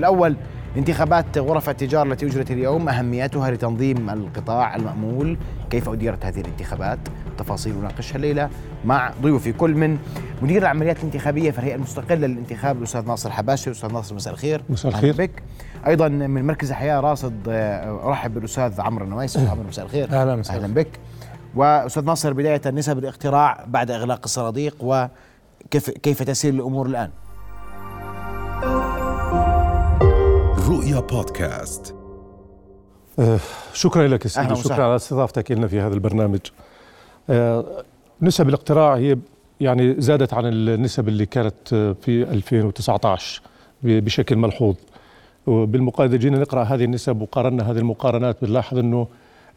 الأول انتخابات غرف التجارة التي أجرت اليوم أهميتها لتنظيم القطاع المأمول. كيف أديرت هذه الانتخابات؟ تفاصيل نناقشها الليلة مع ضيوفي. كل من مدير العمليات الانتخابية في الهيئة المستقلة للانتخاب الأستاذ ناصر حباشي. الأستاذ ناصر مساء الخير. مساء الخير. بك. أيضا من مركز الحياة راصد آه، أرحب بالأستاذ عمرو النويس عمرو مساء الخير. أهلا مساء أهلا بك. وأستاذ ناصر بداية نسب الاقتراع بعد إغلاق الصناديق وكيف كيف تسير الأمور الآن؟ رؤيا بودكاست. آه، شكرا لك سيدي. شكرا على استضافتك لنا في هذا البرنامج. آه، نسب الاقتراع هي يعني زادت عن النسب اللي كانت آه، في 2019 ب- بشكل ملحوظ. وبالمقارنة إذا جينا نقرأ هذه النسب وقارنا هذه المقارنات بنلاحظ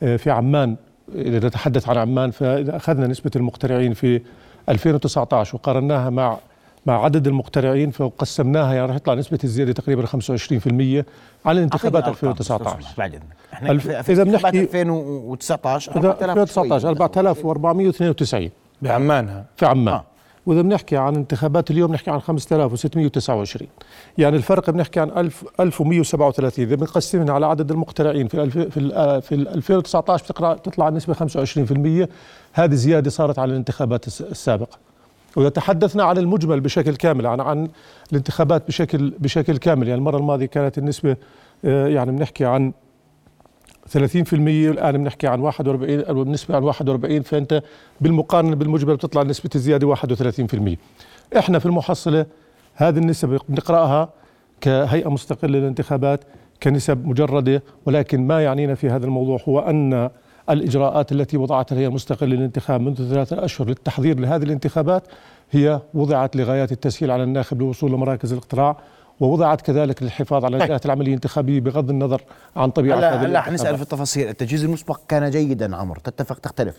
آه، في عمان إذا نتحدث عن عمان فإذا أخذنا نسبة المقترعين في 2019 وقارناها مع مع عدد المقترعين فقسمناها يعني راح يطلع نسبة الزيادة تقريبا 25% على أرقام، 2019 بعد إذنك. إحنا ألف- انتخابات بنحكي- 2019 إذا 4000 2019 شوي. 4492 بعمانها. في عمان. آه. وإذا بنحكي عن انتخابات اليوم بنحكي عن 5629 يعني الفرق بنحكي عن 1000 1137 إذا بنقسمها على عدد المقترعين في الألف في ال- آه، في ال 2019 بتقرا تطلع النسبة 25% هذه زيادة صارت على الانتخابات الس- السابقة. واذا تحدثنا عن المجمل بشكل كامل عن عن الانتخابات بشكل بشكل كامل. يعني المرة الماضية كانت النسبة آه، يعني بنحكي عن 30% والآن بنحكي عن 41 أو بالنسبة عن 41 فأنت بالمقارنة بالمجمل بتطلع نسبه الزيادة 31% إحنا في المحصلة هذه النسب بنقرأها كهيئة مستقلة للانتخابات كنسب مجردة ولكن ما يعنينا في هذا الموضوع هو أن الإجراءات التي وضعتها الهيئه المستقله للانتخاب منذ ثلاثة أشهر للتحضير لهذه الانتخابات هي وضعت لغايات التسهيل على الناخب للوصول لمراكز الاقتراع ووضعت كذلك للحفاظ على. نجاحة العملية الانتخابية بغض النظر عن طبيعة هذه هلا الانتخابات. حنسال في التفاصيل التجهيز المسبق كان جيدا عمر تتفق تختلف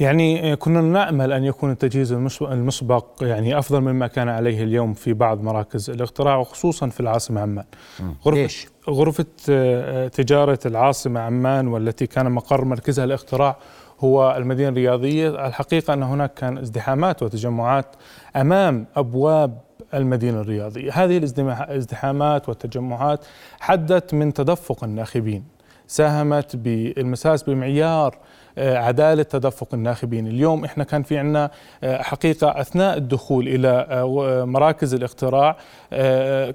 يعني آه، كنا نأمل أن يكون التجهيز المس- المسبق يعني أفضل مما كان عليه اليوم في بعض مراكز الاقتراع وخصوصا في العاصمة عمان. غرفة, ليش؟ غرفة آه، تجارة العاصمة عمان والتي كان مقر مركزها الاقتراع هو المدينة الرياضية. الحقيقة أن هناك كان ازدحامات وتجمعات أمام أبواب المدينة الرياضية. هذه الازدحامات والتجمعات حدت من تدفق الناخبين. ساهمت بالمساس بمعيار آه، عدالة تدفق الناخبين. اليوم إحنا كان في عنا آه، حقيقة أثناء الدخول إلى آه، مراكز الاقتراع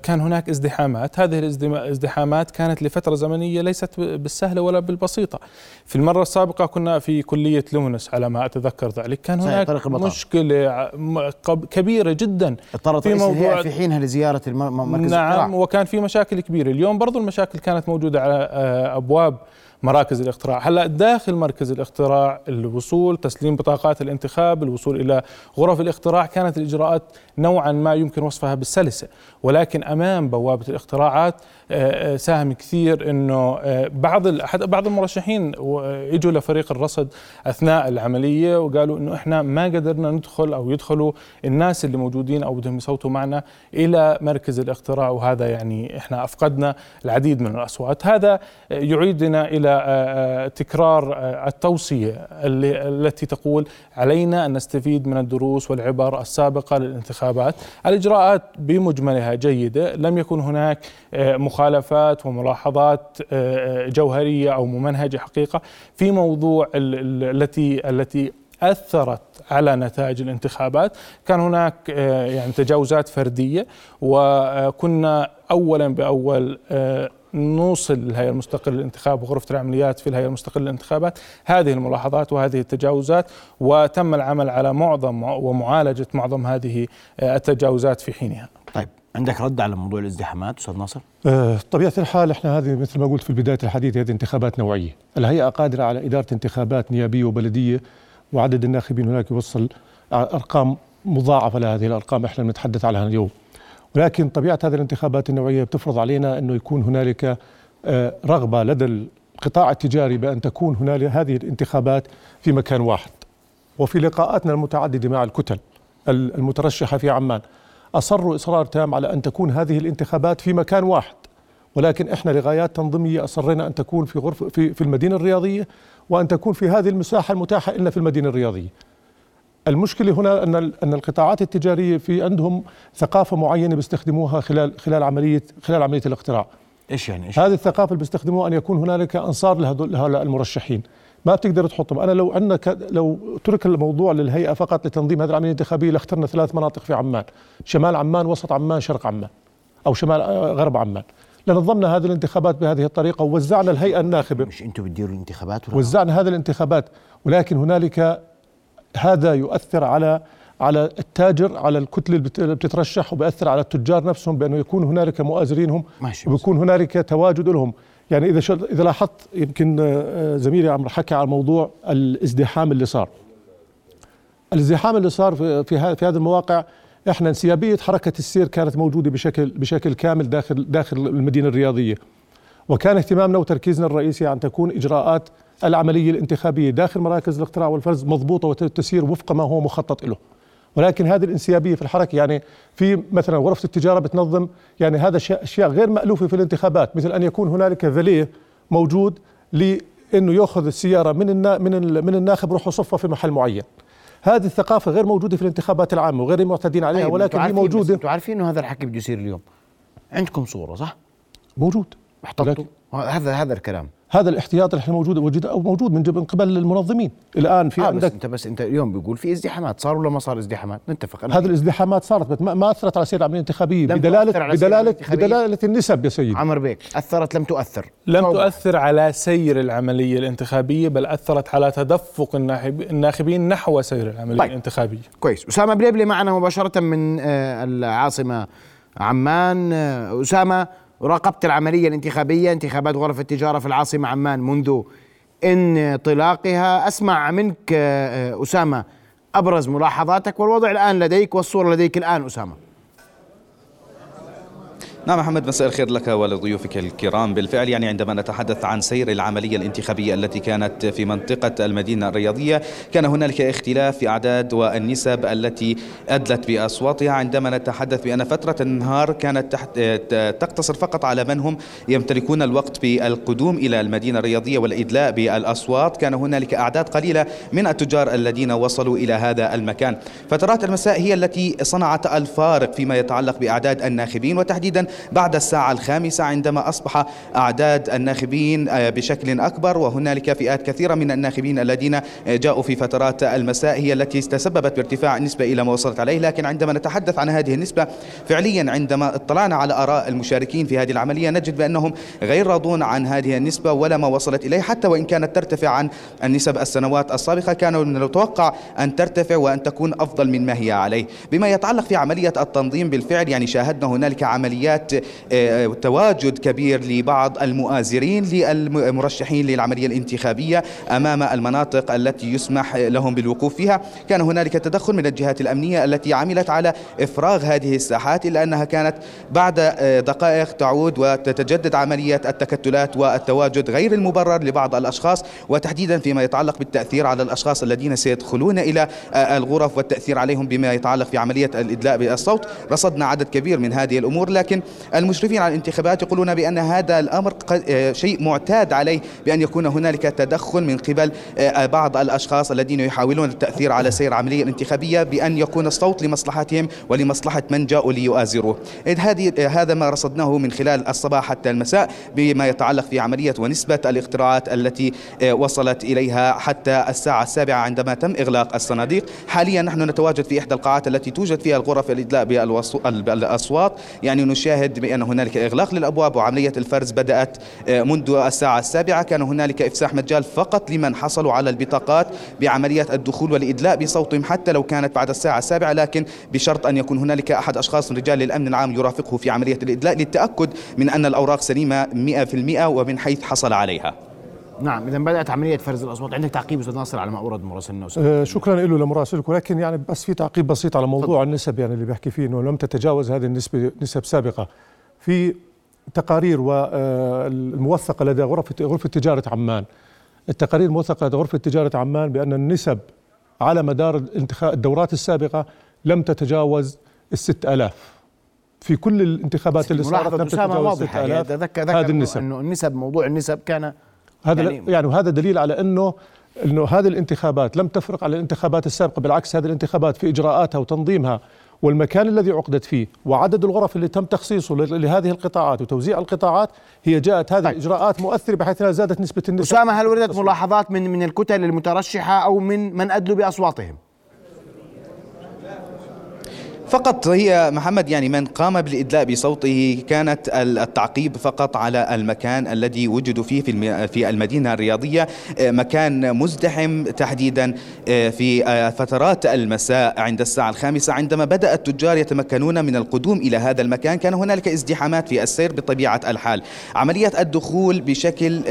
كان هناك ازدحامات. هذه الازدحامات كانت لفترة زمنية ليست بالسهلة ولا بالبسيطة. في المرة السابقة كنا في كلية لومنس على ما أتذكر ذلك. كان هناك. مشكلة كبيرة جدا اضطرت في موضوع- في حينها لزيارة مركز نعم الاقتراع وكان في مشاكل كبيرة. اليوم برضو المشاكل كانت موجودة على آه، ابواب مراكز الاقتراع. هلأ داخل مركز الاقتراع الوصول تسليم بطاقات الانتخاب الوصول إلى غرف الاقتراع كانت الإجراءات نوعا ما يمكن وصفها بالسلسة. ولكن أمام بوابة الاقتراعات ساهم كثير إنه آه، بعض حتى بعض المرشحين آه، إجوا لفريق الرصد أثناء العملية وقالوا إنه إحنا ما قدرنا ندخل أو يدخلوا الناس اللي موجودين أو بدهم يصوتوا معنا إلى مركز الاقتراع وهذا يعني إحنا أفقدنا العديد من الأصوات. هذا يعيدنا إلى آه، تكرار التوصية التي تقول علينا أن نستفيد من الدروس والعبر السابقة للانتخابات. الإجراءات بمجملها جيدة لم يكن هناك آه، مخالفات وملاحظات آه، آه، جوهرية أو ممنهجة حقيقة في موضوع ال- ال- التي التي أثرت على نتائج الانتخابات. كان هناك آه، يعني تجاوزات فردية وكنا اولا بأول نوصل الهيئه المستقلة للانتخاب وغرفة العمليات في الهيئة المستقلة للانتخابات. هذه الملاحظات وهذه التجاوزات وتم العمل على معظم ومعالجة معظم هذه التجاوزات في حينها. طيب. عندك رد على موضوع الازدحامات أستاذ ناصر؟ آه، طبيعة الحال إحنا هذه مثل ما قلت في بداية الحديث هذه انتخابات نوعية. الهيئة قادرة على إدارة انتخابات نيابية وبلدية وعدد الناخبين هناك يوصل أرقام مضاعفة لهذه الأرقام إحنا بنتحدث عنها اليوم. ولكن طبيعة هذه الانتخابات النوعية بتفرض علينا أنه يكون هنالك آه، رغبة لدى القطاع التجاري بأن تكون هنالك هذه الانتخابات في مكان واحد. وفي لقاءاتنا المتعددة مع الكتل المترشحة في عمان. أصروا إصرار تام على أن تكون هذه الانتخابات في مكان واحد ولكن إحنا لغايات تنظيمية أصرينا أن تكون في غرفه في في المدينة الرياضية وأن تكون في هذه المساحة المتاحة لنا في المدينة الرياضية. المشكلة هنا أن أن القطاعات التجارية في عندهم ثقافة معينة بيستخدموها خلال خلال عملية خلال عملية الاقتراع. إيش يعني؟ إيش؟ هذه الثقافة اللي بيستخدموها أن يكون هنالك أنصار لهذول لهؤلاء المرشحين. ما بتقدر تحطهم أنا لو عندنا ك... لو ترك الموضوع للهيئة فقط لتنظيم هذه العملية الانتخابية لاخترنا ثلاث مناطق في عمان. شمال عمان وسط عمان شرق عمان أو شمال آه، غرب عمان. لنظمنا هذه الانتخابات بهذه الطريقة ووزعنا الهيئة الناخبة. مش أنتم بتديروا الانتخابات ولا؟ وزعنا هذه الانتخابات ولكن هنالك هذا يؤثر على على التاجر على الكتله اللي بت- اللي بتترشح وبيأثر على التجار نفسهم بأنه يكون هنالك مؤازرينهم ماشي. وبيكون هنالك تواجد لهم. يعني إذا إذا لاحظت يمكن آه، زميلي عمرو حكى عن موضوع الازدحام اللي صار. الازدحام اللي صار في في هذه المواقع إحنا انسيابية حركة السير كانت موجودة بشكل بشكل كامل داخل داخل المدينة الرياضية. وكان اهتمامنا وتركيزنا الرئيسي أن تكون إجراءات العملية الانتخابية داخل مراكز الاقتراع والفرز مضبوطة وتسير وفق ما هو مخطط له. ولكن هذه الانسيابية في الحركة يعني في مثلا غرفة التجارة بتنظم يعني هذا أشياء غير مألوفة في الانتخابات مثل أن يكون هنالك فاليه موجود لإنه يأخذ السيارة من النا من ال- من الناخب ويروح يصفها في محل معين. هذه الثقافة غير موجودة في الانتخابات العامة وغير معتادين عليها طيب، ولكن هي موجودة. أنتوا عارفين إنه هذا الحكي بده يصير اليوم. عندكم صورة صح؟ موجود. احتطتوا ولكن هذا هذا الكلام. هذا الاحتياط اللي إحنا موجود وجد أو موجود من قبل المنظمين. الآن في آه بس عندك أنت بس أنت اليوم بيقول في ازدحامات. صار ولا ما صار ازدحامات؟ نتفق. هذه الازدحامات صارت بس ما, ما أثرت على سير العملية الانتخابيه بدلاله بدلاله. بدلالة النسب يا سيدي. عمر بيك أثرت لم تؤثر؟ لم فوضى. تؤثر على سير العملية الانتخابية بل أثرت على تدفق الناخب- الناخبين نحو سير العملية طيب. الانتخابية. كويس. أسامة بليبلي معنا مباشرة من آه، العاصمة عمان. آه، أسامة راقبت العملية الانتخابية انتخابات غرف التجارة في العاصمة عمان منذ انطلاقها. أسمع منك آه، أسامة أبرز ملاحظاتك والوضع الآن لديك والصورة لديك الآن أسامة. نعم محمد مساء الخير لك ولضيوفك الكرام. بالفعل يعني عندما نتحدث عن سير العملية الانتخابية التي كانت في منطقة المدينة الرياضية كان هنالك اختلاف في أعداد والنسب التي أدلت بأصواتها. عندما نتحدث بأن فترة النهار كانت تحت تقتصر فقط على من هم يمتلكون الوقت بالقدوم إلى المدينة الرياضية والإدلاء بالأصوات كان هنالك أعداد قليلة من التجار الذين وصلوا إلى هذا المكان. فترات المساء هي التي صنعت الفارق فيما يتعلق بأعداد الناخبين وتحديدا بعد الساعة الخامسة عندما أصبح أعداد الناخبين آه، بشكل أكبر. وهنالك فئات كثيرة من الناخبين الذين آه، جاءوا في فترات المساء هي التي تسببت بارتفاع النسبة إلى ما وصلت عليه. لكن عندما نتحدث عن هذه النسبة فعليا عندما اطلعنا على آراء المشاركين في هذه العملية نجد بأنهم غير راضون عن هذه النسبة ولا ما وصلت إليه. حتى وإن كانت ترتفع عن النسب السنوات السابقة كانوا نتوقع أن ترتفع وأن تكون أفضل من ما هي عليه. بما يتعلق في عملية التنظيم بالفعل يعني شاهدنا هنالك عمليات آه، تواجد كبير لبعض المؤازرين للمرشحين للعملية الانتخابية أمام المناطق التي يسمح لهم بالوقوف فيها. كان هنالك تدخل من الجهات الأمنية التي عملت على إفراغ هذه الساحات إلا أنها كانت بعد آه، دقائق تعود وتتجدد عملية التكتلات والتواجد غير المبرر لبعض الأشخاص. وتحديدا فيما يتعلق بالتأثير على الأشخاص الذين سيدخلون إلى آه، الغرف والتأثير عليهم بما يتعلق في عملية الإدلاء بالصوت. رصدنا عدد كبير من هذه الأمور لكن المشرفين على الانتخابات يقولون بأن هذا الأمر آه، شيء معتاد عليه بأن يكون هنالك تدخل من قبل آه، بعض الأشخاص الذين يحاولون التأثير على سير العملية الانتخابية بأن يكون الصوت لمصلحتهم ولمصلحة من جاءوا ليؤازروه. إذ هذه آه، هذا ما رصدناه من خلال الصباح حتى المساء بما يتعلق في عملية ونسبة الاختراعات التي وصلت إليها حتى الساعة السابعة عندما تم إغلاق الصناديق. حاليا نحن نتواجد في إحدى القاعات التي توجد فيها الغرف الإدلاء بالأصوات يعني نشاهد بأن هنالك إغلاق للأبواب وعملية الفرز بدأت آه، منذ الساعة السابعة. كان هنالك إفساح مجال فقط لمن حصلوا على البطاقات بعملية الدخول والإدلاء بصوتهم حتى لو كانت بعد الساعة السابعة. لكن بشرط أن يكون هنالك أحد أشخاص رجال الأمن العام يرافقه في عملية الإدلاء للتأكد من أن الأوراق سليمة 100% ومن حيث حصل عليها. نعم إذا بدأت عملية فرز الأصوات عندك تعقيب أستاذ ناصر على ما أورد مراسلنا. آه، شكرا له لمراسلك ولكن يعني بس في تعقيب بسيط على موضوع النسب يعني اللي بيحكي فيه إنه لم تتجاوز هذه النسبة نسب سابقة. في تقارير والموثقه لدى غرفة غرفة تجارة عمان. التقارير الموثقة لدى غرفة تجارة عمان بأن النسب على مدار الدورات السابقة لم تتجاوز الست آلاف. في كل الانتخابات اللي صارت لم أسامة تتجاوز واضحة. يعني 6000 ذكر هذه النسب. إنه النسب موضوع النسب كان هذا يعني- يعني, وهذا دليل على انه إنه هذه الانتخابات لم تفرق على الانتخابات السابقة بالعكس هذه الانتخابات في إجراءاتها وتنظيمها والمكان الذي عقدت فيه وعدد الغرف اللي تم تخصيصه لهذه القطاعات وتوزيع القطاعات هي جاءت هذه طيب. الإجراءات مؤثرة بحيث انها زادت نسبة النساء أسامة هل وردت ملاحظات من من الكتل المترشحة أو من من ادلوا بأصواتهم؟ فقط هي محمد يعني من قام بالإدلاء بصوته كانت التعقيب فقط على المكان الذي وجدوا فيه في في المدينة الرياضية آه، مكان مزدحم تحديدا آه، في آه، فترات المساء عند الساعة الخامسة عندما بدأ التجار يتمكنون من القدوم إلى هذا المكان. كان هنالك ازدحامات في السير بطبيعة الحال. عملية الدخول بشكل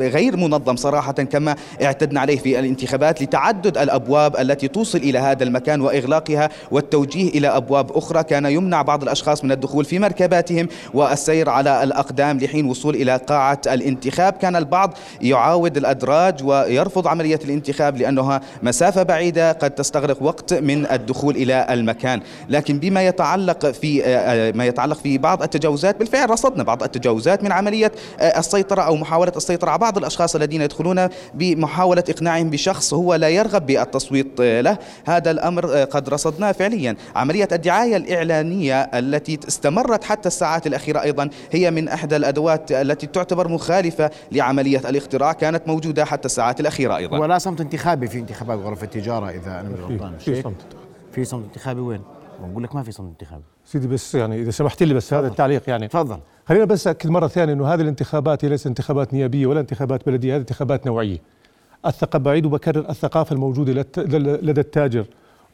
غير منظم صراحة كما اعتدنا عليه في الانتخابات لتعدد الأبواب التي توصل إلى هذا المكان وإغلاقها والتوجيه إلى أبواب أخرى. كان يمنع بعض الأشخاص من الدخول في مركباتهم والسير على الأقدام لحين وصول إلى قاعة الانتخاب. كان البعض يعاود الأدراج ويرفض عملية الانتخاب لأنها مسافة بعيدة قد تستغرق وقت من الدخول إلى المكان. لكن بما يتعلق في ما يتعلق في بعض التجاوزات بالفعل رصدنا بعض التجاوزات من عملية السيطرة أو محاولة السيطرة على بعض الأشخاص الذين يدخلون بمحاولة إقناعهم بشخص هو لا يرغب بالتصويت له. هذا الأمر قد رصدناه فعليا. عملية الدعاية الإعلانية التي استمرت حتى الساعات الأخيرة أيضا هي من إحدى الأدوات التي تعتبر مخالفة لعملية الاختراع كانت موجودة حتى الساعات الأخيرة أيضا. ولا صمت انتخابي في انتخابات غرف التجارة إذا أنا مش في- غلطان. في؟ صمت في صمت انتخابي وين؟ بقول لك ما في صمت انتخابي. سيدي بس يعني إذا سمحت لي بس هذا التعليق يعني. تفضل. خلينا بس أكد مرة ثانية إنه هذه الانتخابات هي ليست انتخابات نيابية ولا انتخابات بلدية هذه انتخابات نوعية. الثقافه بعيد وبكرر الثقافة الموجودة لدى التاجر.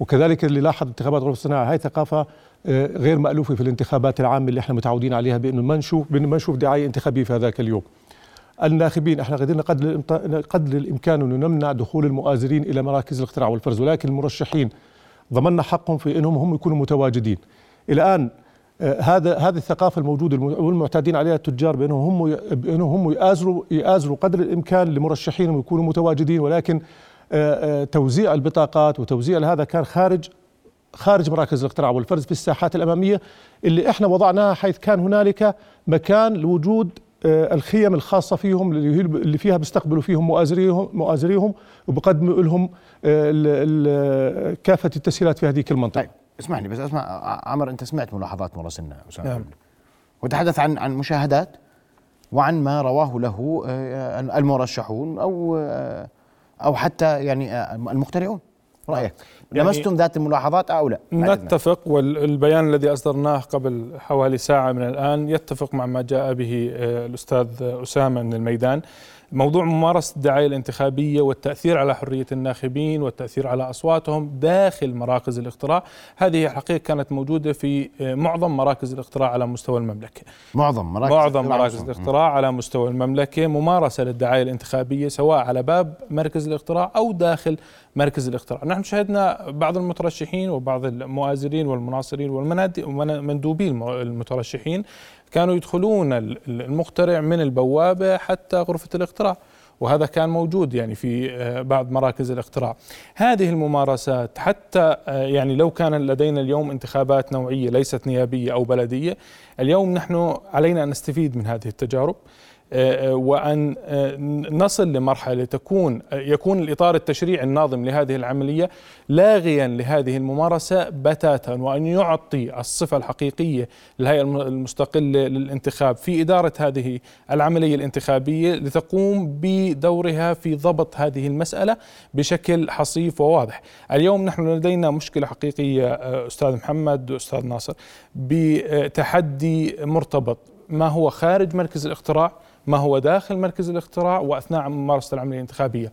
وكذلك اللي لاحظ انتخابات غرف الصناعة هاي ثقافة آه، غير مألوفة في الانتخابات العامة اللي إحنا متعودين عليها بأنه ما نشوف بأنه ما نشوف دعاية انتخابية في هذاك اليوم. الناخبين إحنا قدرنا قدر قدر الإمكان أنه نمنع دخول المؤازرين إلى مراكز الاقتراع والفرز ولكن المرشحين ضمننا حقهم في إنهم هم يكونوا متواجدين. الآن آه، هذا هذه الثقافة الموجودة الم- والمعتادين عليها التجار بأنهم هم بأنهم هم يآزروا يآزروا قدر الإمكان لمرشحينهم يكونوا متواجدين ولكن توزيع البطاقات وتوزيع هذا كان خارج خارج مراكز الاقتراع والفرز في الساحات الأمامية اللي إحنا وضعناها حيث كان هنالك مكان لوجود آه، الخيم الخاصة فيهم اللي فيها بيستقبلوا فيهم مؤازريهم مؤازريهم وبقدموا لهم آه، كافة التسهيلات في هذيك المنطقة طيب اسمعني بس اسمع عمر أنت سمعت ملاحظات مراسلنا اسامه نعم. وتحدث عن عن مشاهدات وعن ما رواه له آه، المرشحون أو آه، أو حتى يعني آه، المقتنعون رأيك؟ يعني- لمستم ذات الملاحظات أو لا. نتفق والبيان الذي أصدرناه قبل حوالي ساعة من الآن يتفق مع ما جاء به آه، الأستاذ أسامة من الميدان. موضوع ممارسة الدعاية الانتخابية والتأثير على حرية الناخبين والتأثير على أصواتهم داخل مراكز الاقتراع هذه الحقيقة كانت موجودة في آه، معظم مراكز الاقتراع على مستوى المملكة. معظم مراكز معظم مراكز. الاقتراع على مستوى المملكة ممارسة للدعاية الانتخابية سواء على باب مركز الاقتراع أو داخل مركز الاقتراع. نحن شهدنا بعض المترشحين وبعض المؤازرين والمناصرين والمندوبين المترشحين كانوا يدخلون ال- المقترع من البوابة حتى غرفة الاقتراع وهذا كان موجود يعني في آه، بعض مراكز الاقتراع. هذه الممارسات حتى آه، يعني لو كان لدينا اليوم انتخابات نوعية ليست نيابية أو بلدية اليوم نحن علينا أن نستفيد من هذه التجارب. وأن آه، نصل لمرحلة تكون آه، يكون الإطار التشريعي الناظم لهذه العملية لاغيا لهذه الممارسة بتاتا وأن يعطي الصفة الحقيقية للهيئة الم- المستقلة للانتخاب في إدارة هذه العملية الانتخابية لتقوم بدورها في ضبط هذه المسألة بشكل حصيف وواضح. اليوم نحن لدينا مشكلة حقيقية آه، أستاذ محمد وأستاذ ناصر بتحدي مرتبط ما هو خارج مركز الاقتراع ما هو داخل مركز الاقتراع وأثناء ممارسة العملية الانتخابية.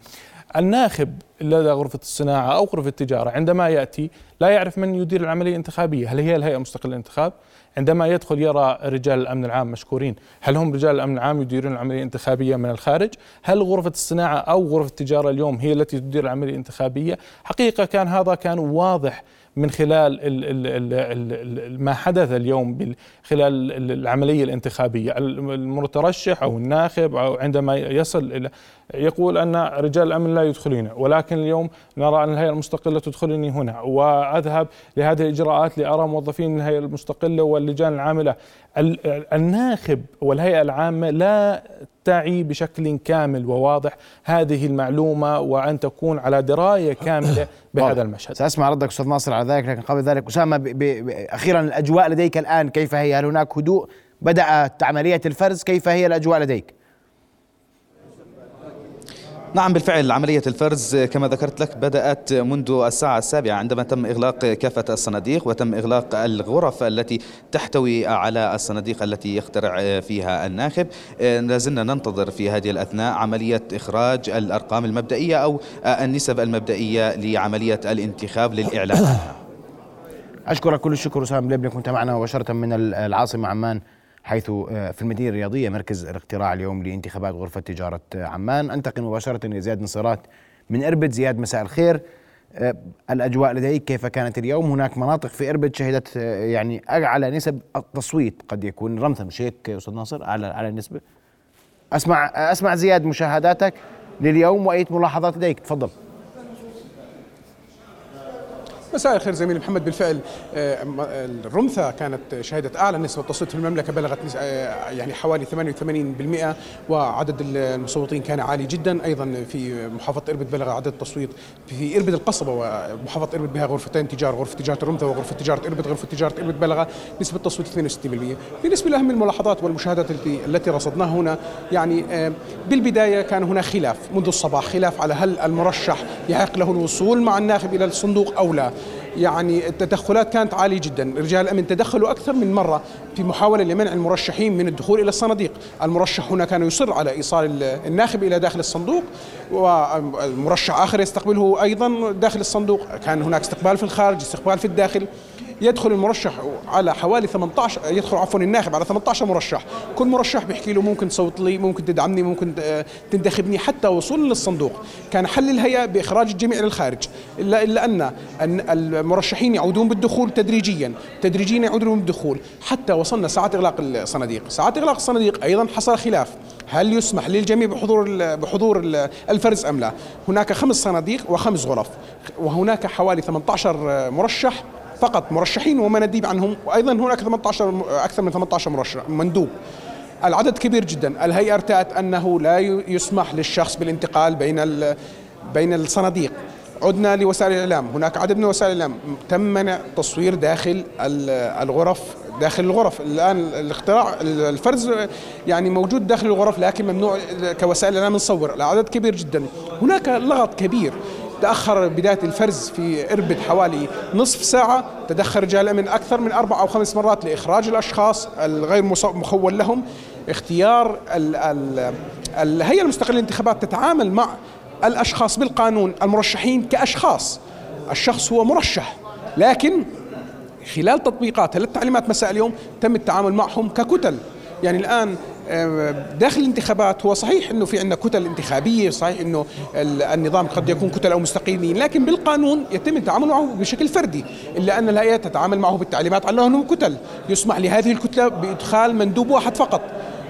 الناخب لدى غرفة الصناعة أو غرفة التجارة عندما يأتي لا يعرف من يدير العملية الانتخابية، هل هي الهيئة المستقله للانتخاب؟ عندما يدخل يرى رجال الأمن العام مشكورين، هل هم رجال الأمن العام يديرون العملية الانتخابية من الخارج؟ هل غرفة الصناعة أو غرفة التجارة اليوم هي التي تدير العملية الانتخابية؟ حقيقة كان هذا كان واضح من خلال ال ال ال ال ال ما حدث اليوم خلال ال- العملية الانتخابية. الم- المترشح أو الناخب أو عندما يصل إلى يقول أن رجال الأمن لا يدخلين ولكن اليوم نرى أن الهيئة المستقلة تدخلني هنا. وأذهب لهذه الإجراءات لأرى موظفين الهيئة المستقلة واللجان العاملة الناخب والهيئة العامة لا تعي بشكل كامل وواضح هذه المعلومة وأن تكون على دراية كاملة بهذا المشهد. سأسمع ردك أستاذ ناصر على ذلك لكن قبل ذلك أسامة ب... ب... أخيرا الأجواء لديك الآن كيف هي؟ هل هناك هدوء؟ بدأت عملية الفرز كيف هي الأجواء لديك؟ نعم بالفعل عملية الفرز كما ذكرت لك بدأت منذ الساعة السابعة عندما تم إغلاق كافة الصناديق وتم إغلاق الغرف التي تحتوي على الصناديق التي يخترع فيها الناخب. لازلنا ننتظر في هذه الأثناء عملية إخراج الأرقام المبدئية أو النسب المبدئية لعملية الانتخاب للإعلان عنها أشكرك كل الشكر أسامة بلبني كنت معنا مباشرة من العاصمة عمان. حيث آه، في المدينة الرياضية مركز الاقتراع اليوم لانتخابات غرفة تجارة عمان. أنتقل مباشرة لزياد نصيرات من إربد. زياد مساء الخير. آه، الأجواء لديك كيف كانت اليوم؟ هناك مناطق في إربد شهدت آه، يعني أعلى نسب التصويت قد يكون. رمثا مش هيك أستاذ ناصر أعلى أعلى نسبة. أسمع أسمع زياد مشاهداتك لليوم وأي ملاحظات لديك. تفضل. مساء الخير زميلي محمد. بالفعل آه، الرمثة كانت شهدت أعلى نسبة تصويت في المملكة بلغت آه، يعني حوالي 88% وعدد المصوتين كان عالي جدا. أيضا في محافظة إربد بلغ عدد التصويت في إربد القصبة ومحافظة إربد بها غرفتين تجار غرفة تجارة الرمثة وغرفة تجارة إربد. غرفة تجارة إربد بلغ نسبة تصويت 62% بالنسبة لأهم الملاحظات والمشاهدات التي رصدناها هنا يعني آه، بالبداية كان هناك خلاف منذ الصباح خلاف على هل المرشح يحق له الوصول مع الناخب إلى الصندوق أو لا. يعني التدخلات كانت عالية جدا. رجال الأمن تدخلوا أكثر من مرة في محاولة لمنع المرشحين من الدخول إلى الصناديق. المرشح هنا كان يصر على إيصال الناخب إلى داخل الصندوق والمرشح آخر يستقبله أيضا داخل الصندوق. كان هناك استقبال في الخارج استقبال في الداخل. يدخل المرشح على حوالي 18 يدخل عفوا الناخب على 18 مرشح. كل مرشح بيحكي له ممكن تصوت لي ممكن تدعمني ممكن تنتخبني. حتى وصولا للصندوق كان حل الهيئة بإخراج الجميع إلى الخارج. إلا إلا أن المرشحين يعودون بالدخول تدريجيا. تدريجيا يعودون بالدخول. حتى وصلنا ساعة إغلاق الصناديق. ساعة إغلاق الصناديق أيضا حصل خلاف. هل يسمح للجميع بحضور بحضور الفرز أم لا؟ هناك خمس صناديق وخمس غرف. وهناك حوالي 18 مرشح فقط مرشحين ومناديب عنهم. وأيضا هناك 18 أكثر من 18 مرشح مندوب. العدد كبير جدا. الهيئة ارتأت أنه لا يسمح للشخص بالانتقال بين بين الصناديق. عدنا لوسائل الإعلام. هناك عدد من وسائل الإعلام. تم منع تصوير داخل الغرف داخل الغرف. الآن الاختراع الفرز يعني موجود داخل الغرف لكن ممنوع كوسائل الإعلام نصور. العدد كبير جدا. هناك لغط كبير. تأخر بداية الفرز في إربد حوالي نصف ساعة تدخل رجال الأمن أكثر من أربع أو خمس مرات لإخراج الأشخاص الغير مخول لهم. اختيار ال ال الهيئة المستقلة للانتخابات تتعامل مع الأشخاص بالقانون المرشحين كأشخاص. الشخص هو مرشح لكن خلال تطبيقات التعليمات مساء اليوم تم التعامل معهم ككتل. يعني الآن داخل الانتخابات هو صحيح إنه في عندنا كتل انتخابية صحيح إنه النظام قد يكون كتل أو مستقيمين لكن بالقانون يتم التعامل معه بشكل فردي إلا أن الهيئه تتعامل معه بالتعليمات على أنه كتل يسمح لهذه الكتلة بإدخال مندوب واحد فقط.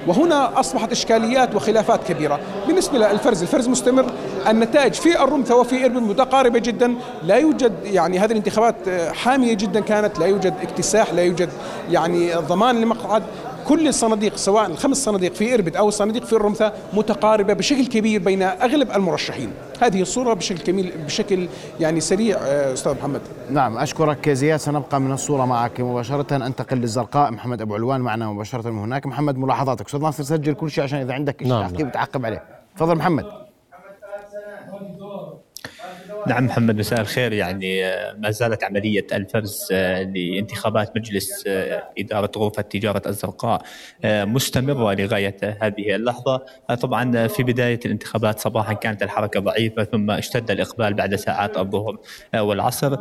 وهنا أصبحت إشكاليات وخلافات كبيرة. بالنسبة للفرز الفرز مستمر. النتائج في الرمثة وفي إربد متقاربة جدا. لا يوجد يعني هذه الانتخابات حامية جدا كانت. لا يوجد اكتساح لا يوجد يعني ضمان لمقعد. كل الصناديق سواء الخمس صناديق في إربد أو الصناديق في الرمثة متقاربة بشكل كبير بين أغلب المرشحين. هذه الصورة بشكل كميل بشكل يعني سريع آه، أستاذ محمد. نعم أشكرك زياد. سنبقى من الصورة معك مباشرة. أنتقل للزرقاء. محمد أبو علوان معنا مباشرة من هناك. محمد ملاحظاتك. أستاذ ناصر سجل كل شيء عشان إذا عندك نعم. تعقيب تعقب عليه. تفضل محمد. نعم محمد مساء الخير. يعني آه، ما زالت عملية الفرز آه، لانتخابات مجلس آه، إدارة غرفة تجارة الزرقاء مستمرة لغاية هذه اللحظة. طبعا في بداية الانتخابات صباحا كانت الحركة ضعيفة ثم اشتد الإقبال بعد ساعات الظهر والعصر.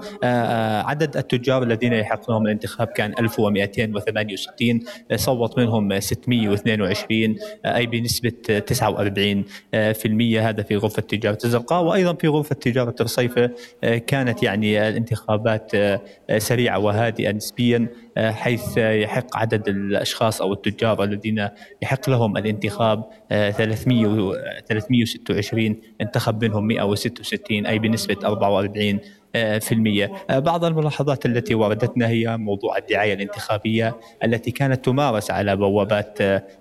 عدد التجار الذين يحققون الانتخاب كان 1268 صوت منهم 622 أي بنسبة 49% هذا في غرفة تجارة الزرقاء وأيضا في غرفة تجارة صيفة آه، كانت يعني الانتخابات آه، سريعة وهادئة نسبيا آه، حيث يحق عدد الأشخاص أو التجار الذين يحق لهم الانتخاب 300 و 326 انتخب منهم 166 أي بنسبة 44 في المية بعض الملاحظات التي وردتنا هي موضوع الدعاية الانتخابية التي كانت تمارس على بوابات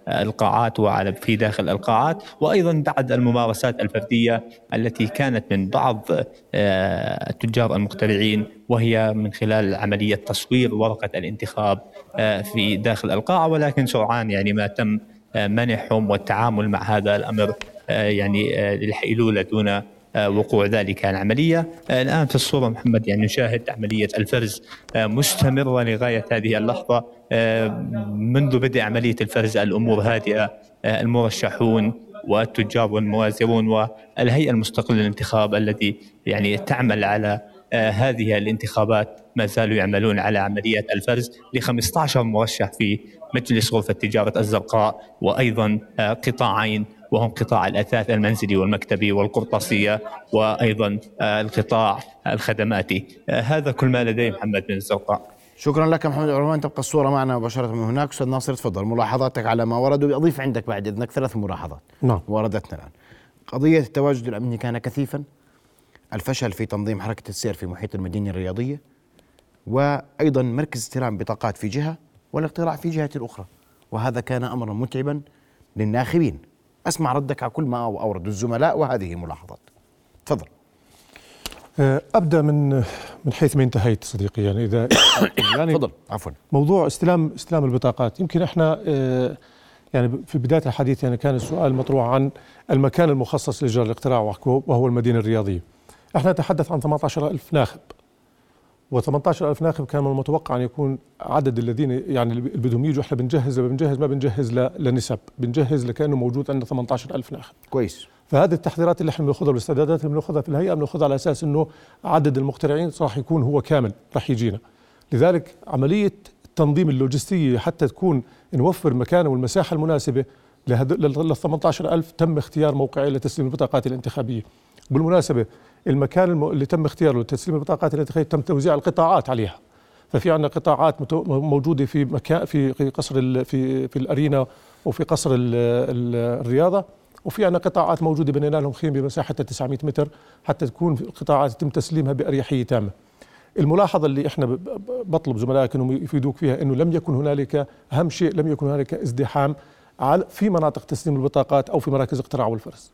القاعات وعلى في داخل القاعات وأيضا بعد الممارسات الفردية التي كانت من بعض التجار المخترعين وهي من خلال عملية تصوير ورقة الانتخاب في داخل القاعة. ولكن سرعان يعني ما تم منحهم والتعامل مع هذا الأمر يعني للحيلولة دون آه، وقوع ذلك العملية. آه، الآن في الصورة محمد يعني نشاهد عملية الفرز آه، مستمرة لغاية هذه اللحظة منذ بدء عملية الفرز الأمور هادئة المرشحون والتجار والموازرون والهيئة المستقلة للانتخاب الذي يعني تعمل على هذه الانتخابات ما زالوا يعملون على عملية الفرز ل 15 مرشح في مجلس غرفة تجارة الزرقاء وأيضا قطاعين وهم قطاع الأثاث المنزلي والمكتبي والقرطاسية وأيضا آه، القطاع الخدماتي. آه، هذا كل ما لدي محمد بن الزرقاء شكرا لك محمد. عروان تبقى الصورة معنا مباشرة من هناك. أستاذ ناصر تفضل. ملاحظاتك على ما ورد وأضيف عندك بعد إذنك ثلاث ملاحظات نعم. وردتنا الآن. قضية التواجد الأمني كان كثيفا. الفشل في تنظيم حركة السير في محيط المدينة الرياضية. وأيضا مركز استلام بطاقات في جهة والاقتراع في جهة أخرى. وهذا كان أمرا متعبا للناخبين. أسمع ردك على كل ما أورد الزملاء وهذه ملاحظات. تفضل. أه، أبدأ من من حيث ما انتهيت صديقي يعني إذا يعني تفضل. عفوا. موضوع استلام استلام البطاقات. يمكن إحنا أه، يعني في بداية الحديث يعني كان السؤال مطروح عن المكان المخصص لإجراء الاقتراع وهو المدينة الرياضية. إحنا نتحدث عن 18000 ناخب. و18000 ناخب كان من المتوقع أن يكون عدد الذين يعني اللي بدهم يجوا إحنا بنجهز بنجهز؟ ما بنجهز لنسب بنجهز لكأنه موجود عندنا 18000 ناخب. كويس. فهذه التحضيرات اللي إحنا بناخذها والاستعدادات اللي بناخذها في الهيئة بناخذها على أساس إنه عدد المقترعين راح يكون هو كامل راح يجينا. لذلك عملية التنظيم اللوجستية حتى تكون نوفر مكان والمساحة المناسبة لل 18000 تم اختيار موقعين لتسليم البطاقات الانتخابية. بالمناسبة المكان اللي تم اختياره لتسليم البطاقات الانتخابيه تم توزيع القطاعات عليها ففي عندنا قطاعات موجودة في مكان في قصر في في الأرينا وفي قصر الرياضة وفي عندنا قطاعات موجودة بنينا لهم خيم بمساحه 900 متر حتى تكون القطاعات يتم تسليمها بأريحية تامة. الملاحظة اللي إحنا بطلب زملائك إنهم يفيدوك فيها إنه لم يكن هنالك أهم شيء لم يكن هنالك ازدحام في مناطق تسليم البطاقات أو في مراكز اقتراع والفرز.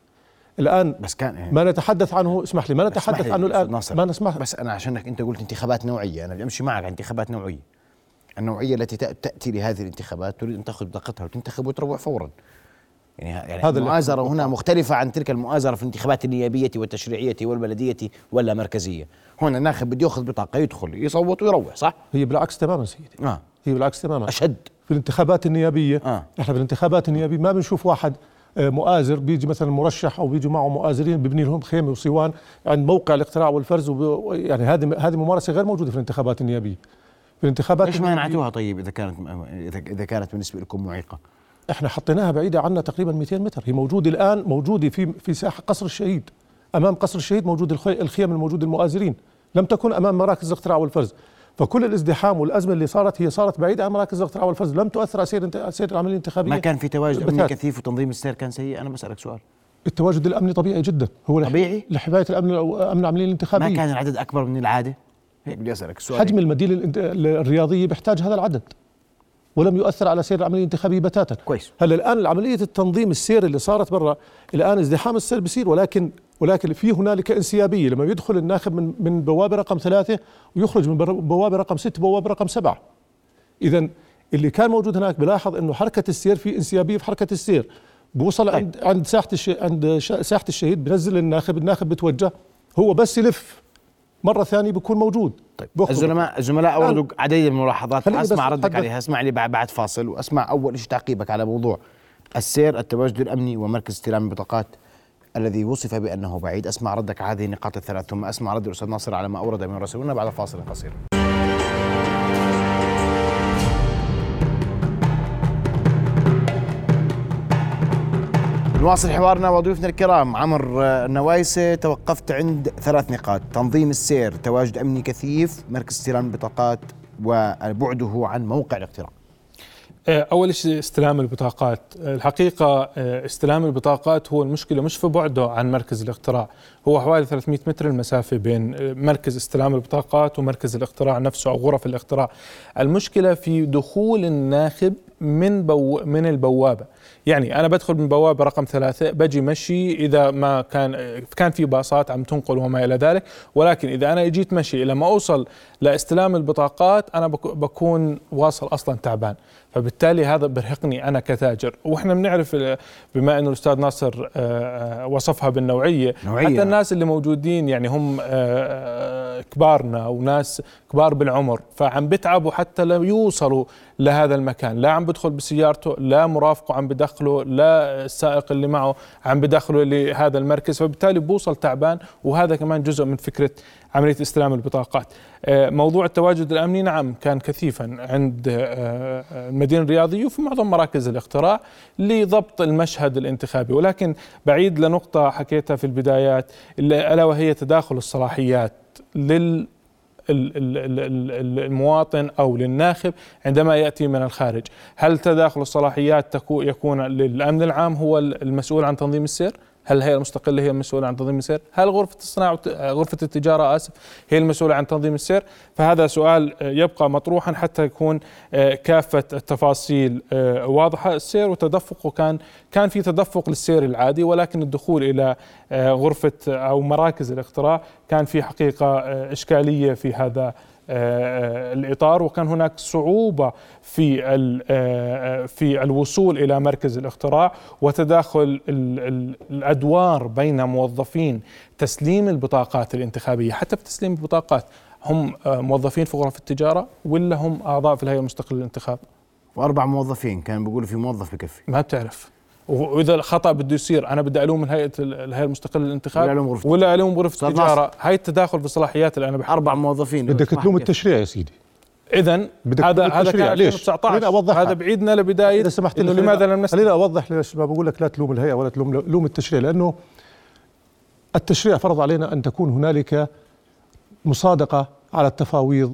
الآن بس كان يعني ما نتحدث عنه اسمح لي ما نتحدث عنه الآن. ناصر. ما نسمح بس أنا عشانك أنت قلت انتخابات نوعية أنا بدي أمشي معك على انتخابات نوعية. النوعية التي تأتي لهذه الانتخابات تريد أن تأخذ بطاقتها وتنتخب وتروح فورا. يعني يعني هذا المؤازرة هنا مختلفة عن تلك المؤازرة في الانتخابات النيابية والتشريعية والبلدية ولا مركزيه هنا الناخب بده يأخذ بطاقة يدخل يصوت ويروح صح؟ هي بالعكس تماما سيدي. آه. هي بالعكس تماما. أشد. في الانتخابات النيابية آه. إحنا في الانتخابات النيابية ما بنشوف واحد آه، مؤازر بيجي مثلا مرشح أو بيجي معه مؤازرين ببني لهم خيمة وصوان عند موقع الاقتراع والفرز يعني هذه هذه ممارسة غير موجودة في الانتخابات النيابية. في الانتخابات ليش ما منعتوها طيب إذا كانت إذا كانت بالنسبة لكم معيقة؟ إحنا حطيناها بعيدة عنا تقريبا 200 متر. هي موجودة الآن موجودة في في ساحة قصر الشهيد. أمام قصر الشهيد موجود الخيم الموجوده المؤازرين. لم تكن أمام مراكز الاقتراع والفرز. فكل الازدحام والأزمة اللي صارت هي صارت بعيدة عن مراكز الاقتراع والفرز. لم تؤثر على سير سير العملية الانتخابية. ما كان في تواجد أمني كثيف وتنظيم السير كان سيء؟ أنا بسألك سؤال. التواجد الأمني طبيعي جدا. هو طبيعي؟ لحماية الأمن أمن العملية الانتخابية. ما كان العدد أكبر من العادة؟ هيك بدي أسألك السؤال حجم المدينة الرياضية بيحتاج هذا العدد. ولم يؤثر على سير العملية الانتخابية بتاتا. كويس. هلا الآن عملية التنظيم السير اللي صارت برا الآن ازدحام السير بصير ولكن ولكن في هنالك انسيابية. لما يدخل الناخب من من بوابه رقم ثلاثة ويخرج من بوابه رقم ست بوابه رقم سبعة. اذا اللي كان موجود هناك بلاحظ إنه حركة السير في انسيابية في حركة السير. بوصل طيب. عند عند ساحة الشهيد عند ساحة الشهيد بنزل الناخب الناخب بتوجه. هو بس يلف. مرة ثانية بيكون موجود. طيب. الزلماء الزملاء اوردوا عديد من الملاحظات. أسمع ردك عليها. أسمع لي بعد فاصل وأسمع أول شيء تعقيبك على موضوع السير التواجد الأمني ومركز استلام البطاقات. الذي وصف بأنه بعيد. أسمع ردك على هذه النقاط الثلاث. ثم أسمع رد الأستاذ ناصر على ما أورد من رسولنا بعد فاصل قصير. نواصل حوارنا وضيوفنا الكرام. عمر النوايسة توقفت عند ثلاث نقاط. تنظيم السير تواجد أمني كثيف مركز استلام البطاقات وبعده عن موقع الاقتراع. أول شيء استلام البطاقات. آه، الحقيقة آه، استلام البطاقات هو المشكلة مش في بعده عن مركز الاقتراع. هو حوالي 300 متر المسافة بين مركز استلام البطاقات ومركز الاقتراع نفسه أو غرف الاقتراع. المشكلة في دخول الناخب من بو من البوابة. يعني أنا بدخل من بوابة رقم ثلاثة بجي مشي إذا ما كان كان في باصات عم تنقل وما إلى ذلك. ولكن إذا أنا اجيت مشي لما أوصل لاستلام البطاقات أنا بكون واصل أصلا تعبان. فبالتالي هذا برهقني أنا كتاجر. وإحنا بنعرف بما إنه الأستاذ ناصر آه، آه، وصفها بالنوعية. نوعية. حتى الناس اللي موجودين يعني هم آه، كبارنا وناس كبار بالعمر فعم بتعبوا حتى لو يوصلوا لهذا المكان. لا عم بدخل بسيارته لا مرافقه عم بدخله لا السائق اللي معه عم بدخله لهذا المركز. فبالتالي بوصل تعبان وهذا كمان جزء من فكرة عملية استلام البطاقات. آه، موضوع التواجد الأمني نعم كان كثيفا عند آه، المدينة الرياضية وفي معظم مراكز الاقتراع لضبط المشهد الانتخابي. ولكن بعيد لنقطة حكيتها في البدايات ألا وهي تداخل الصلاحيات لل المواطن أو للناخب عندما يأتي من الخارج، هل تداخل الصلاحيات يكون للأمن العام هو المسؤول عن تنظيم السير؟ هل الهيئه المستقلة هي المسؤولة عن تنظيم السير؟ هل غرفة الصناعة غرفة التجارة آسف هي المسؤولة عن تنظيم السير؟ فهذا سؤال يبقى مطروحا حتى يكون آه، كافة التفاصيل آه، واضحة، السير وتدفقه كان كان في تدفق للسير العادي ولكن الدخول إلى آه، غرفة أو مراكز الاقتراع كان في حقيقة إشكالية في هذا آه، الإطار وكان هناك صعوبة في آه، في الوصول إلى مركز الاقتراع وتداخل الأدوار بين موظفين. تسليم البطاقات الانتخابية حتى في تسليم البطاقات هم آه، موظفين في غرف التجارة ولا هم أعضاء في الهيئة المستقلة للانتخاب؟ وأربع موظفين كانوا بيقولوا في موظف بكفي. ما بتعرف. وإذا الخطأ بده يصير أنا بدي ألوم الهيئة الهيئة المستقلة للانتخاب ولا ألوم غرفه ولا ألوم غرفه التجارة. هاي التداخل في الصلاحيات اللي أنا بحكي. أربع موظفين. بدك تلوم التشريع يا سيدي. اذا هذا هذا كان ليش؟ 2019 أوضح. هذا بعيدنا لبدايه إذا سمحت لي لماذا لم نسمع؟ خليني أوضح ليش ما بقول لك لا تلوم الهيئة ولا تلوم لوم التشريع لأنه التشريع فرض علينا أن تكون هنالك مصادقة على التفاويض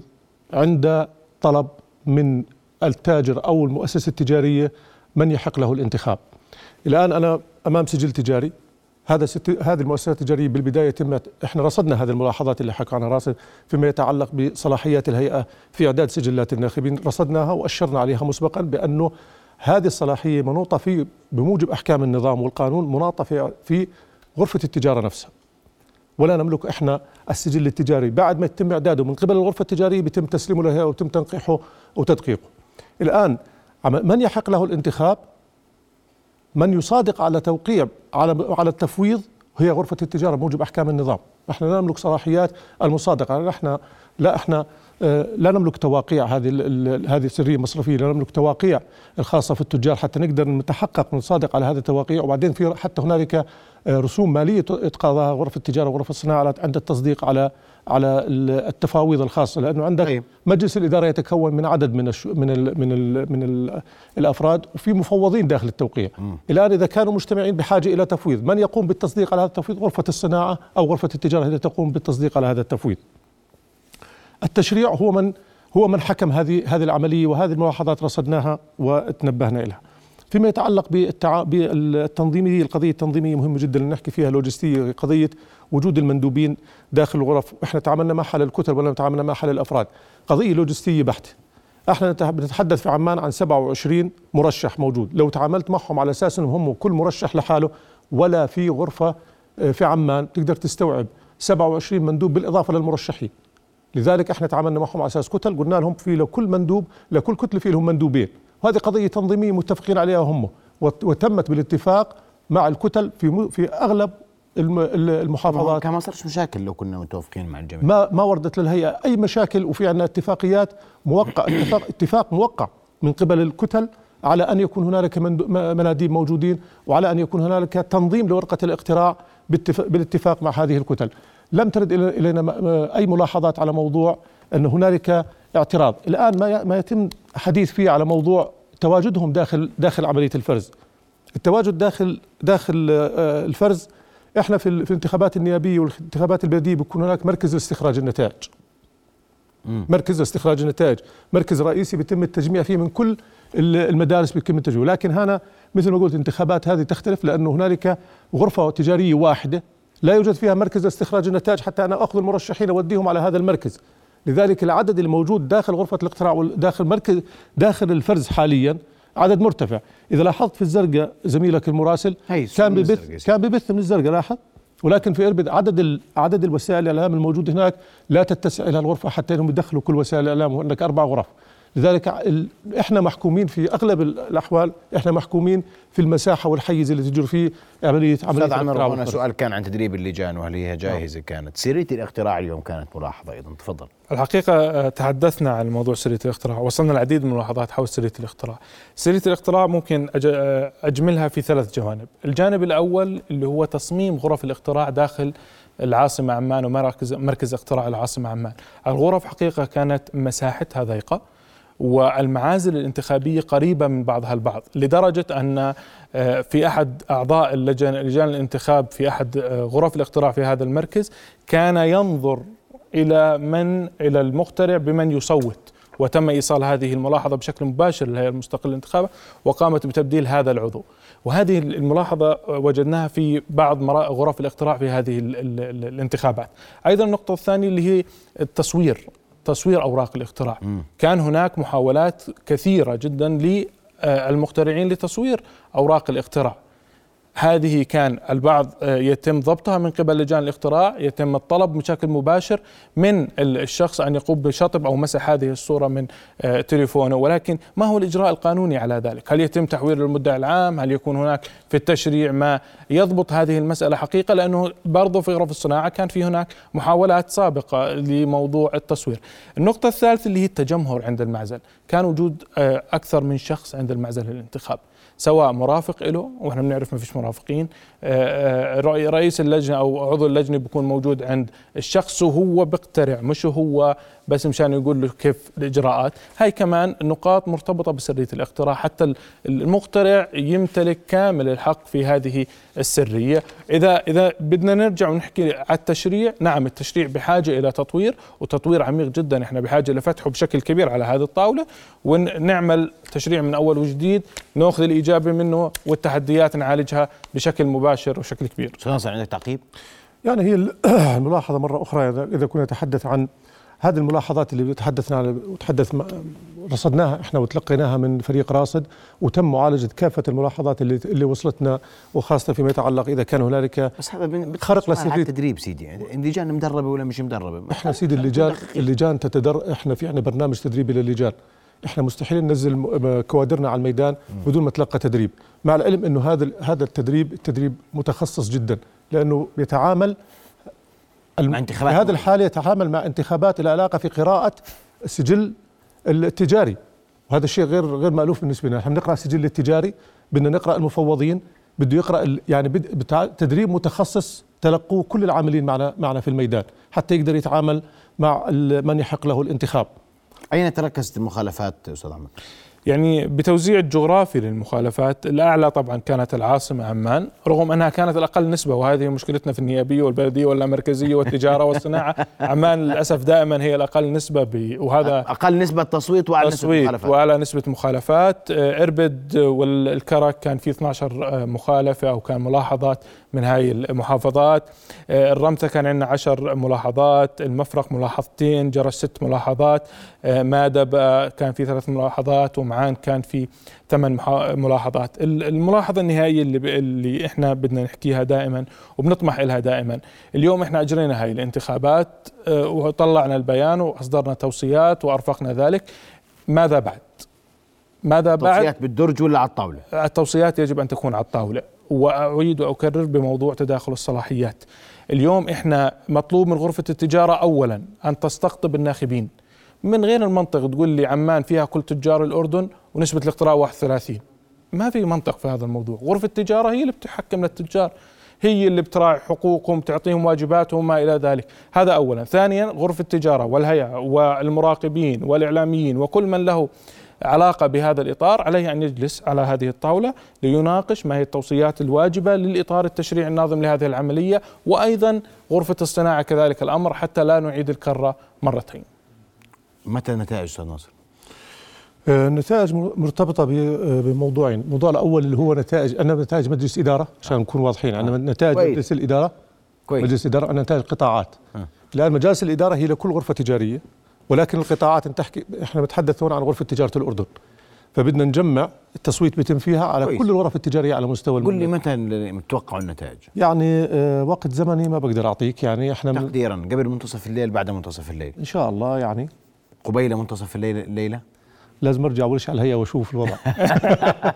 عند طلب من التاجر أو المؤسسة التجارية من يحق له الانتخاب. الآن أنا أمام سجل تجاري. هذا ست... هذه المؤسسات التجارية بالبداية تمت. إحنا رصدنا هذه الملاحظات اللي حكى عنها راسل فيما يتعلق بصلاحيات الهيئة في إعداد سجلات الناخبين. رصدناها وأشرنا عليها مسبقا بأنه هذه الصلاحية منوطة في بموجب أحكام النظام والقانون مناطة في في غرفة التجارة نفسها. ولا نملك إحنا السجل التجاري. بعد ما يتم إعداده من قبل الغرفة التجارية بيتم تسليمه لها ويتم تنقيحه وتدقيقه. الآن من يحق له الانتخاب؟ من يصادق على توقيع على على التفويض هي غرفة التجارة بموجب أحكام النظام. نحن لا نملك صلاحيات المصادقة نحن لا إحنا آه، لا نملك تواقيع هذه هذه السرية المصرفية، لا نملك تواقيع الخاصة في التجار حتى نقدر نتحقق ونصادق على هذه التواقيع. وبعدين في حتى هنالك آه، رسوم مالية تقاضاها غرفة التجارة وغرفة الصناعة عند التصديق على على التفاويض الخاصة لأنه عندك طيب. مجلس الإدارة يتكون من عدد من الش... من ال... من ال... من ال... الأفراد وفي مفوضين داخل التوقيع م. الآن إذا كانوا مجتمعين بحاجة إلى تفويض من يقوم بالتصديق على هذا التفويض غرفة الصناعة أو غرفة التجارة التي تقوم بالتصديق على هذا التفويض التشريع هو من هو من حكم هذه هذه العملية وهذه الملاحظات رصدناها وتنبهنا لها فيما يتعلق بالتع... بالتنظيمية القضية التنظيمية مهمة جدا نحكي فيها لوجستيه قضية وجود المندوبين داخل الغرف. إحنا تعاملنا مع حل الكتل ولا تعاملنا مع حل الأفراد. قضية لوجستية بحتة. إحنا بنتحدث في عمان عن 27 مرشح موجود. لو تعاملت معهم على أساس إنهم هم كل مرشح لحاله ولا في غرفة آه، في عمان تقدر تستوعب 27 مندوب بالإضافة للمرشحين. لذلك إحنا تعاملنا معهم على أساس كتل قلنا لهم في لكل مندوب لكل كتله في لهم مندوبين. وهذه قضية تنظيمية متفقين عليها هم وتمت بالاتفاق مع الكتل في في أغلب المحافظات. كان ما صارش مشاكل لو كنا متوافقين مع الجميع. ما ما وردت للهيئة أي مشاكل وفي عندنا اتفاقيات موقع اتفاق اتفاق موقع من قبل الكتل على أن يكون هنالك مناديب موجودين وعلى أن يكون هنالك تنظيم لورقة الاقتراع بالاتفاق مع هذه الكتل. لم ترد إلينا أي ملاحظات على موضوع أن هنالك اعتراض. الآن ما ما يتم حديث فيه على موضوع تواجدهم داخل داخل عملية الفرز. التواجد داخل داخل آه، الفرز إحنا في في الانتخابات النيابية والانتخابات البلدية بيكون هناك مركز لاستخراج النتائج. مركز لاستخراج النتائج. مركز رئيسي بيتم التجميع فيه من كل ال- المدارس بيتم التجميع لكن هنا مثل ما قلت الانتخابات هذه تختلف لأنه هنالك غرفة تجارية واحدة لا يوجد فيها مركز لاستخراج النتائج حتى أنا أخذ المرشحين اوديهم على هذا المركز. لذلك العدد الموجود داخل غرفة الاقتراع وداخل مركز داخل الفرز حاليا عدد مرتفع. إذا لاحظت في الزرقاء زميلك المراسل كان ببث. كان ببث من الزرقاء لاحظ؟ ولكن في إربد عدد عدد الوسائل الإعلام الموجود هناك لا تتسع إلى الغرفة حتى إنهم يدخلوا كل وسائل الإعلام وهناك أربع غرف. لذلك إحنا محكومين في أغلب ال- الأحوال إحنا محكومين في المساحة والحيز اللي تجري فيه عمليه عملية أستاذ عمر الاقتراع هنا. سؤال كان عن تدريب اللجان وهل هي جاهزة كانت؟ سيريه الاقتراع اليوم كانت ملاحظة أيضا تفضل. الحقيقة آه، تحدثنا عن موضوع سرية الاختراع وصلنا العديد من الملاحظات حول سرية الاختراع. سرية الاختراع ممكن آه، أجملها في ثلاث جوانب. الجانب الأول اللي هو تصميم غرف الاقتراع داخل العاصمة عمان ومركز مركز اقتراع العاصمة عمان. الغرف حقيقة كانت مساحتها ضيقة والمعازل الانتخابية قريبة من بعضها البعض لدرجة أن آه، في أحد أعضاء اللجان لجان الانتخاب في أحد آه، غرف الاقتراع في هذا المركز كان ينظر إلى من إلى المقترع بمن يصوت وتم إيصال هذه الملاحظة بشكل مباشر للهيئة المستقلة للانتخابات وقامت بتبديل هذا العضو. وهذه الملاحظة وجدناها في بعض غرف الاقتراع في هذه ال ال ال الانتخابات. أيضا النقطة الثانية اللي هي التصوير. تصوير أوراق الاقتراع كان هناك محاولات كثيرة جدا للمقترعين لتصوير أوراق الاقتراع هذه كان البعض آه، يتم ضبطها من قبل لجان الاقتراع يتم الطلب بشكل مباشر من ال- الشخص أن يقوم بشطب أو مسح هذه الصورة من آه، تليفونه. ولكن ما هو الإجراء القانوني على ذلك؟ هل يتم تحويل المدعي العام؟ هل يكون هناك في التشريع ما يضبط هذه المسألة حقيقة؟ لأنه برضو في غرف الصناعة كان في هناك محاولات سابقة لموضوع التصوير. النقطة الثالثة اللي هي التجمهر عند المعزل. كان وجود آه، أكثر من شخص عند المعزل للانتخاب. سواء مرافق له وإحنا بنعرف ما فيش مرافقين. آه، آه، رئي- رئيس اللجنة أو عضو اللجنة بيكون موجود عند الشخص وهو بيقترع مش هو بس مشان يقول له كيف الإجراءات. هاي كمان نقاط مرتبطة بسرية الاقتراع حتى ال- المقترع يمتلك كامل الحق في هذه السرية. اذا إذا بدنا نرجع ونحكي على التشريع نعم التشريع بحاجة إلى تطوير وتطوير عميق جدا. إحنا بحاجة لفتحه بشكل كبير على هذه الطاولة. ونعمل تشريع من أول وجديد نأخذ الايجابي منه والتحديات نعالجها بشكل مباشر وشكل كبير. أستاذ ناصر عندك تعقيب؟ يعني هي ال- الملاحظة مرة أخرى إذا إذا كنا نتحدث عن هذه الملاحظات اللي تحدثنا عن وتحدث رصدناها إحنا وتلقيناها من فريق راصد وتم معالجة كافة الملاحظات اللي اللي وصلتنا وخاصة فيما يتعلق إذا كان هنالك بس هذا خرق لسرية التدريب سيدي اللجان مدربة ولا مش مدربة؟ إحنا سيدي اللجان اللجان تتدر إحنا في عندنا برنامج تدريبي للجان إحنا مستحيل ننزل كوادرنا على الميدان بدون ما تلقى تدريب. مع العلم إنه هذا هذا التدريب التدريب متخصص جدا لأنه بيتعامل مع انتخابات في هذه. الحالة يتعامل مع انتخابات لها علاقه في قراءة السجل التجاري وهذا الشيء غير غير مألوف بالنسبة لنا، إحنا بنقرأ السجل التجاري بدنا نقرأ المفوضين بده يقرأ ال- يعني تدريب متخصص تلقوه كل العاملين معنا معنا في الميدان حتى يقدر يتعامل مع من يحق له الانتخاب أين تركزت المخالفات أستاذ عمر؟ يعني بتوزيع الجغرافي للمخالفات الأعلى طبعا كانت العاصمة عمان رغم أنها كانت الأقل نسبة وهذه مشكلتنا في النيابية والبلدية والمركزية والتجارة والصناعة عمان للأسف دائما هي الأقل نسبة ب... وهذا أقل نسبة تصويت وأعلى نسبة تصويت مخالفات. وعلى نسبة مخالفات. آه، إربد والكرك كان في 12 مخالفة أو كان ملاحظات من هاي المحافظات آه، الرمثة كان عندنا 10 ملاحظات المفرق ملاحظتين جرس ست ملاحظات آه، مادب كان في ثلاث ملاحظات ومعان كان في ثمان ملاحظات ال- الملاحظة النهائية اللي, اللي إحنا بدنا نحكيها دائما وبنطمح لها دائما اليوم إحنا أجرينا هاي الانتخابات آه، وطلعنا البيان وأصدرنا توصيات وأرفقنا ذلك ماذا بعد؟ ماذا بعد؟ توصيات بالدرج ولا على الطاولة؟ التوصيات يجب أن تكون على الطاولة وأعيد وأكرر بموضوع تداخل الصلاحيات. اليوم إحنا مطلوب من غرفة التجارة اولا أن تستقطب الناخبين. من غير المنطق تقول لي عمان فيها كل تجار الأردن ونسبة الاقتراع 31 ما في منطق في هذا الموضوع، غرفة التجارة هي اللي بتحكم للتجار. هي اللي بتراعي حقوقهم تعطيهم واجباتهم وما إلى ذلك، هذا اولا، ثانيا غرفة التجارة والهيئة والمراقبين والإعلاميين وكل من له علاقة بهذا الإطار عليه أن يجلس على هذه الطاولة ليناقش ما هي التوصيات الواجبة للإطار التشريعي الناظم لهذه العملية وأيضا غرفة الصناعة كذلك الأمر حتى لا نعيد الكرة مرتين. متى النتائج أستاذ ناصر؟ آه، النتائج مرتبطة ب- آه، بموضوعين. الموضوع الأول اللي هو نتائج أنا نتائج مجلس إدارة عشان نكون واضحين. عندنا نتائج كويس. مجلس الإدارة كويس. مجلس إدارة أنا نتائج قطاعات. آه. الآن مجالس الإدارة هي لكل غرفة تجارية. ولكن القطاعات انت تحكي إحنا بنتحدث هون عن غرفة تجارة الأردن. فبدنا نجمع التصويت بيتم فيها على كويس. كل الغرف التجارية على مستوى قل لي. متى متوقع النتائج؟ يعني آه، وقت زمني ما بقدر أعطيك. يعني إحنا من تقديرا قبل منتصف الليل بعد منتصف الليل. إن شاء الله يعني. قبيل منتصف الليل الليلة لازم أرجع أول شيء على الهيئة وأشوف الوضع.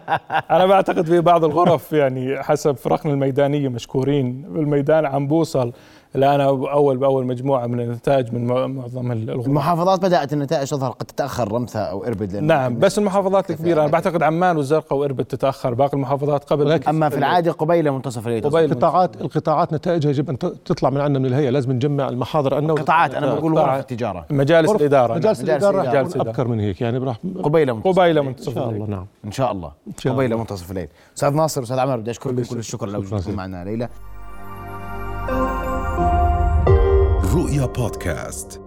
أنا بعتقد في بعض الغرف يعني حسب فرقنا الميدانية مشكورين. بالميدان عم بوصل الآن أول بأول مجموعة من النتائج من معظم الغرف المحافظات بدأت النتائج تظهر قد تتأخر رمثا أو إربد نعم بس المحافظات الكبيرة أنا بعتقد عمان والزرقاء وإربد تتأخر باقي المحافظات قبل. أما في العاده قبيل منتصف الليل قبيل القطاعات القطاعات نتائجها يجب أن تطلع من عندنا من الهيئة. لازم نجمع المحاضر عنا قطاعات أنا بقول غرف التجارة. مجالس الإدارة. مجالس. الإدارة مجالس. أبكر من هيك. يعني راح قبيل منتصف قبيل الليل. إن منتصف شاء الله نعم. إن شاء الله. قبيل. منتصف الليل. أستاذ ناصر أستاذ عمر بدي أشكركم كل الشكر لوجودكم. معنا. ليلى. رؤيا بودكاست